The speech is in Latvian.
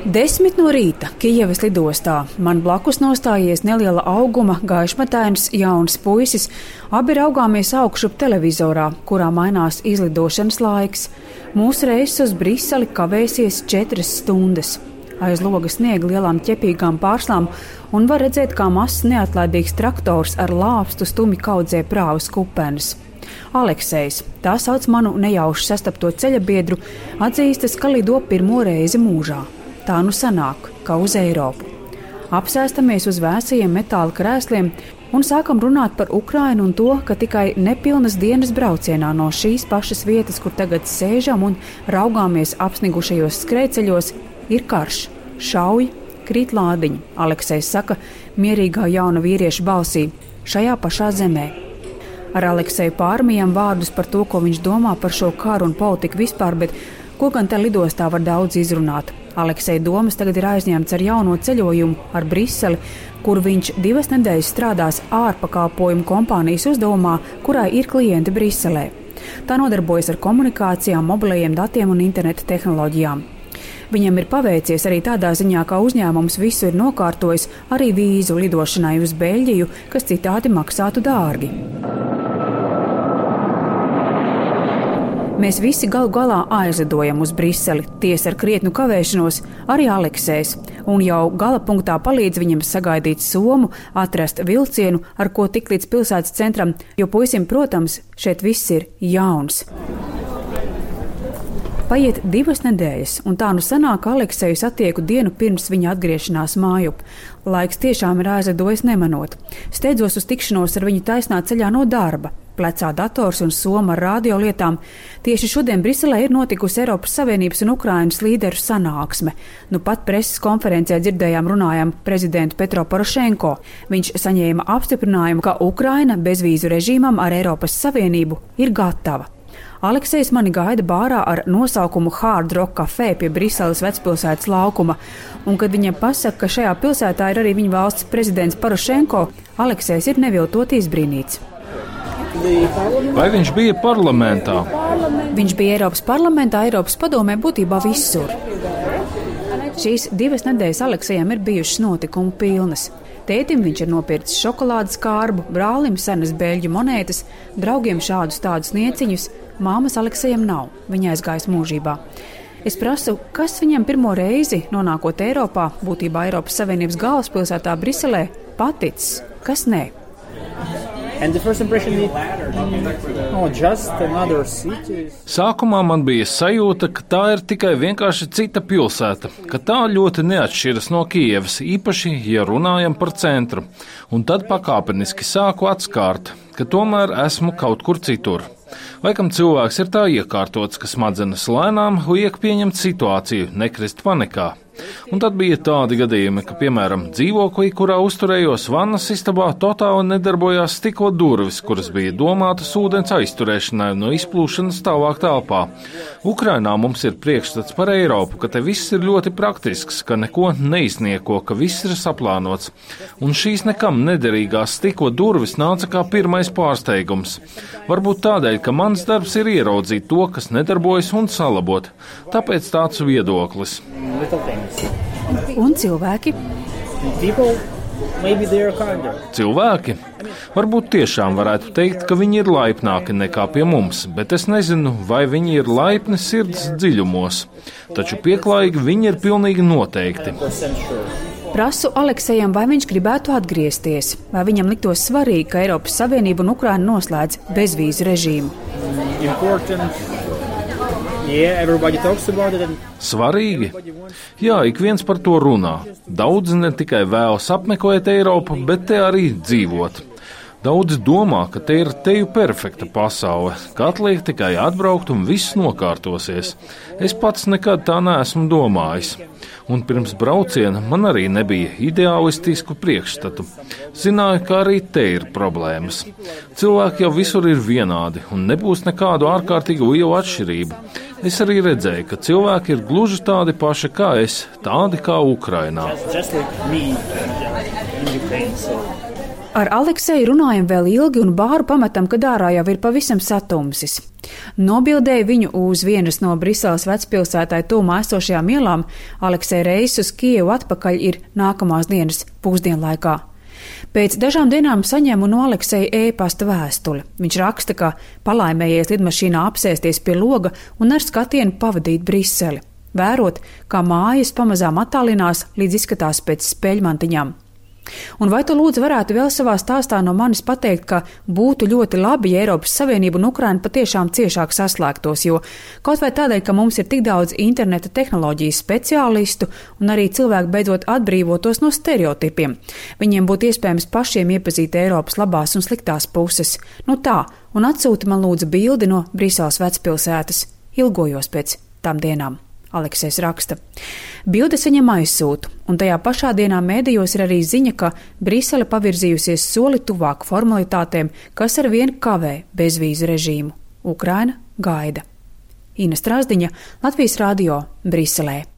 Desmit no rīta Kijavas lidostā man blakus nostājies neliela auguma, gaišmetains, jauns puisis. Abi raugāmies augšup televizorā, kurā mainās izlidošanas laiks. Mūsu reises uz Briseli kavēsies četras stundas. Aiz logas sniega lielām ķepīgām pārslām, un var redzēt, kā mazs neatlaidīgs traktors ar lāpstu stumi kaudzē prāvas kupenes. Aleksējs, tā sauc manu nejauši sastapto ceļa biedru, atzīstas, ka lido pirmo reizi mūžā. Tā nu sanāk, kā uz Eiropu. Apsēstamies uz vēsajiem metāla krēsliem un sākam runāt par Ukrajinu un to, ka tikai nepilnas dienas braucienā no šīs pašas vietas, kur tagad sēžam un raugāmies apsnigušajos skrejceļos, ir karš, šauj, krīt lādiņi. Aleksējs saka, mierīgā jauna vīrieša balsī, šajā pašā zemē. Ar Alekseju pārmijam vārdus par to, ko viņš domā par šo karu un politiku vispār, bet ko gan te lidostā var daudz izrunāt. Aleksei Domas tagad ir aizņemts ar jauno ceļojumu ar Briseli, kur viņš divas nedēļas strādās ārpakalpojumu kompānijas uzdevumā, kurai ir klienti Briselē. Tā nodarbojas ar komunikācijām, mobilajiem datiem un interneta tehnoloģijām. Viņam ir paveicies arī tādā ziņā, ka uzņēmums visu ir nokārtojis arī vīzu lidošanai uz Beļģiju, kas citādi maksātu dārgi. Mēs visi galu galā aizlidojam uz Briseli, tiesa ar krietnu kavēšanos, arī Aleksējs, un jau gala punktā palīdz viņam sagaidīt somu, atrast vilcienu, ar ko tikt līdz pilsētas centram, jo puisim, protams, šeit viss ir jauns. Paiet divas nedēļas, un tā nu sanāk, ka Aleksēju satieku dienu pirms viņa atgriešanās mājup. Laiks tiešām ir aizlidojis nemanot. Steidzos uz tikšanos ar viņu taisnā ceļā no darba. Plecā dators un soma ar radiolietām. Tieši šodien Briselē ir notikusi Eiropas Savienības un Ukrainas līderu sanāksme. Nu pat preses konferencē dzirdējām runājam prezidentu Petro Porošenko. Viņš saņēma apstiprinājumu, ka Ukraina bezvīzu režīmam ar Eiropas Savienību ir gatava. Aleksējs mani gaida bārā ar nosaukumu Hard Rock Cafe pie Briseles vecpilsētas laukuma, un kad viņam pasaka, ka šajā pilsētā ir arī viņa valsts prezidents Porošenko, Aleksējs ir neviltot izbrīnīts. Vai viņš bija parlamentā? Viņš bija Eiropas parlamentā, Eiropas padomē, būtībā visur. Šīs divas nedēļas Aleksējam ir bijušas notikumu pilnas. Tētim viņš ir nopircis šokolādes kārbu, brālim senas beļģu monētas, draugiem šādus tādus nieciņus, Māmas Aleksējam nav, viņa aizgājis mūžībā. Es prasu, kas viņam pirmo reizi, nonākot Eiropā, būtībā Eiropas Savienības galvaspilsētā Briselē, paticis, kas nē. Oh, Sākumā man bija sajūta, ka tā ir tikai vienkārši cita pilsēta, ka tā ļoti neatšķiras no Kievas, īpaši, ja runājam par centru, un tad pakāpeniski sāku atskārt, ka tomēr esmu kaut kur citur. Laikam cilvēks ir tā iekārtots, ka smadzenes lēnām liek pieņemt situāciju, nekrist panikā. Un tad bija tādi gadījumi, ka, piemēram, dzīvoklī, kurā uzturējos vannas istabā, totāli nedarbojās stikla durvis, kuras bija domātas ūdens aizturēšanai no izplūšanas tālāk telpā. Ukrainā mums ir priekšstats par Eiropu, ka te viss ir ļoti praktisks, ka neko neiznieko, ka viss ir saplānots. Un šīs nekam nederīgās stikla durvis nāca kā pirmais pārsteigums. Varbūt tādēļ, ka mans darbs ir ieraudzīt to, kas nedarbojas un salabot. Tāpēc tāds viedoklis. Un cilvēki? Cilvēki varbūt tiešām varētu teikt, ka viņi ir laipnāki nekā pie mums, bet es nezinu, vai viņi ir laipni sirds dziļumos. Taču pieklājīgi viņi ir pilnīgi noteikti. Prasu Aleksējam, vai viņš gribētu atgriezties, vai viņam liktos svarīgi, ka Eiropas Savienība un Ukraina noslēdz bezvīzu režīmu. Important Svarīgi? Jā, ik viens par to runā. Daudzi ne tikai vēlas apmeklēt Eiropu, bet te arī dzīvot. Daudzi domā, ka te ir teju perfekta pasaule, ka atliek tikai atbraukt un viss nokārtosies. Es pats nekad tā neesmu domājis. Un pirms brauciena man arī nebija ideālistisku priekšstatu. Zināju, ka arī te ir problēmas. Cilvēki jau visur ir vienādi un nebūs nekādu ārkārtīgu lielu atšķirību. Es arī redzēju, ka cilvēki ir gluži tādi paši kā es, tādi kā Ukrainā. Ar Alekseju runājam vēl ilgi un bāru pametam, kad ārā jau ir pavisam satumsis. Nobildēja viņu uz vienas no Briseles vecpilsētai tūmā esošajām ielām. Aleksēja reis uz Kievu atpakaļ ir nākamās dienas pusdienlaikā. Pēc dažām dienām saņēmu no Alekseja e-pasta vēstuli. Viņš raksta, ka palaimējies lidmašīnā apsēsties pie loga un ar skatienu pavadīt Briseli, vērot, kā mājas pamazām attālinās līdz izskatās pēc spēļmantiņām. Un vai tu lūdzu varētu vēl savā stāstā no manis pateikt, ka būtu ļoti labi, ja Eiropas Savienība un Ukraina patiešām ciešāk saslēgtos, jo kaut vai tādēļ, ka mums ir tik daudz interneta tehnoloģijas speciālistu un arī cilvēki beidzot atbrīvotos no stereotipiem, viņiem būtu iespējams pašiem iepazīt Eiropas labās un sliktās puses. Nu tā, un atsūti man lūdzu bildi no Brīseles vecpilsētas. Ilgojos pēc tām dienām. Aleksis raksta. Bildes viņam aizsūta, un tajā pašā dienā mēdījos ir arī ziņa, ka Brisele pavirzījusies soli tuvāk formalitātēm, kas ar vienu kavē bezvīzu režīmu. Ukraina gaida. Ina Strāzdiņa, Latvijas Rādio, Briselē.